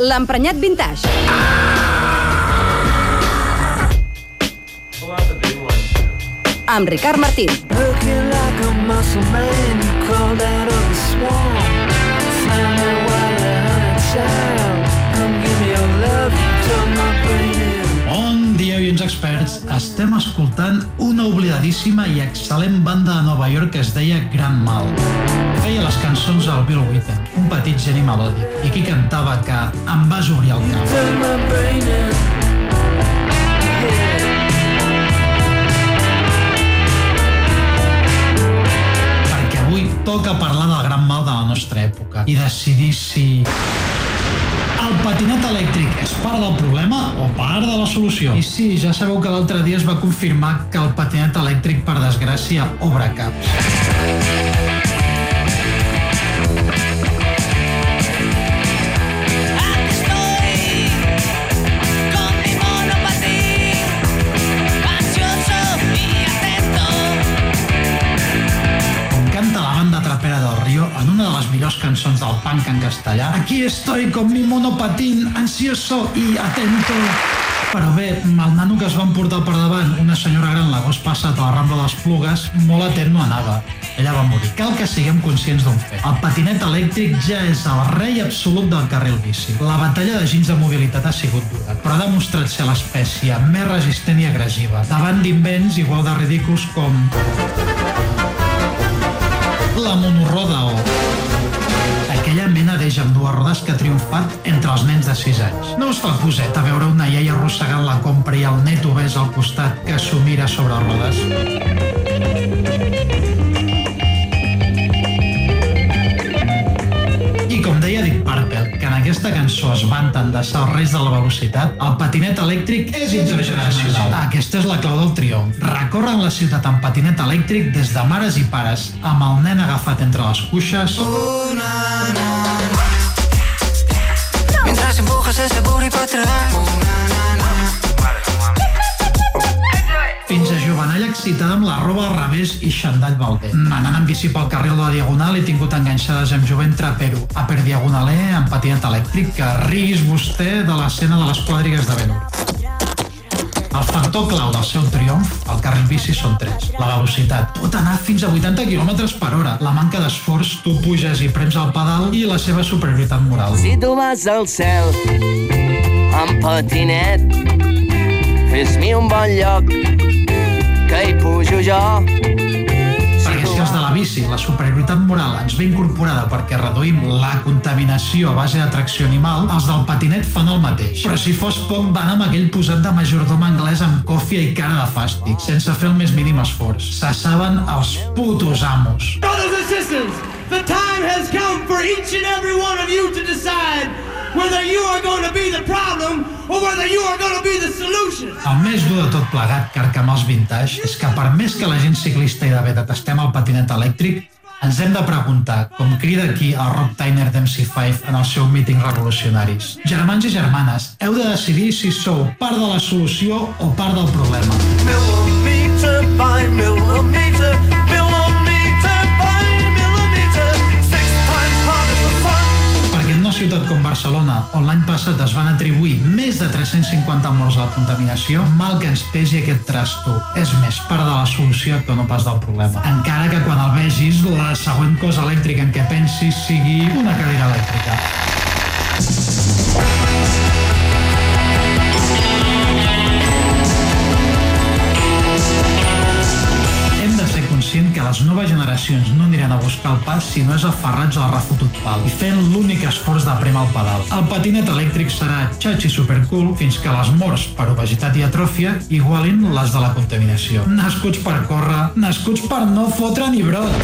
l'emprenyat vintage. Amb Ricard Martín. Bon dia, oients experts. Estem escoltant una oblidadíssima i excel·lent banda de Nova York que es deia Gran Mal. Feia cançons del Bill Witham, un petit geni melòdic, i qui cantava que em vas obrir el cap. Perquè avui toca parlar del gran mal de la nostra època i decidir si el patinet elèctric és part del problema o part de la solució. I sí, ja sabeu que l'altre dia es va confirmar que el patinet elèctric, per desgràcia, obre caps. Del punk en castellà. Aquí estoy con mi monopatín, ansioso y atento. Però bé, el nano que es van portar per davant, una senyora gran l'agost passat a la Rambla de les Plugues, molt atent no anava. Ella va morir. Cal que siguem conscients d'un fet. El patinet elèctric ja és el rei absolut del carril bici. La batalla de gins de mobilitat ha sigut dura, però ha demostrat ser l'espècie més resistent i agressiva, davant d'invents igual de ridículs com la monoroda o d'eix amb dues rodes que ha triomfat entre els nens de 6 anys. No us fa a veure una iaia arrossegant la compra i el net obès al costat que s'ho mira sobre rodes? I com deia Dick Purple, que en aquesta cançó es vanten de ser els reis de la velocitat, el patinet elèctric és intergeneracional. Aquesta és la clau del triomf. Recorren la ciutat en patinet elèctric des de mares i pares, amb el nen agafat entre les cuixes, Mientras empujas ese booty para atrás. fins a jovenalla excitada amb la roba al revés i xandall balder. Anant en bici pel carril de la Diagonal he tingut enganxades amb jovent trapero. A per Diagonaler amb patinet elèctric que riguis vostè de l'escena de les quadrigues de Benur. El factor clau del seu triomf, el carril bici són tres. La velocitat. Pot anar fins a 80 km per hora. La manca d'esforç, tu puges i prems el pedal i la seva superioritat moral. Si tu vas al cel amb patinet, fes-mi un bon lloc que hi pujo jo. La superioritat moral ens ve incorporada perquè reduïm la contaminació a base de tracció animal, els del patinet fan el mateix. Però si fos poc, van amb aquell posat de majordom anglès amb còfia i cara de fàstic, sense fer el més mínim esforç. Se saben els putos amos. Brothers and sisters, the time has come for each and every one of you to decide whether you are going to be the problem or whether you are going to be the solution. El més dur de tot plegat, carcamar els vintage, és que per més que la gent ciclista i de bé detestem el patinet elèctric, ens hem de preguntar, com crida aquí el Rob Tyner d'MC5 en el seu míting revolucionaris. Germans i germanes, heu de decidir si sou part de la solució o part del problema. Millimeter com Barcelona, on l'any passat es van atribuir més de 350 morts a la contaminació, mal que ens pesi aquest trasto. És més part de la solució que no pas del problema. Encara que quan el vegis, la següent cosa elèctrica en què pensis sigui una cadira elèctrica. Les noves generacions no aniran a buscar el pas si no és aferrats al refotut pal i fent l'únic esforç de prem al pedal. El patinet elèctric serà xatxi supercool fins que les morts per obesitat i atròfia igualin les de la contaminació. Nascuts per córrer, nascuts per no fotre ni brot.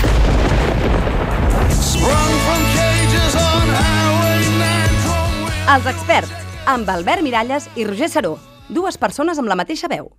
Sprung from cages on Highway 9 Els experts, amb Albert Miralles i Roger Saró. Dues persones amb la mateixa veu.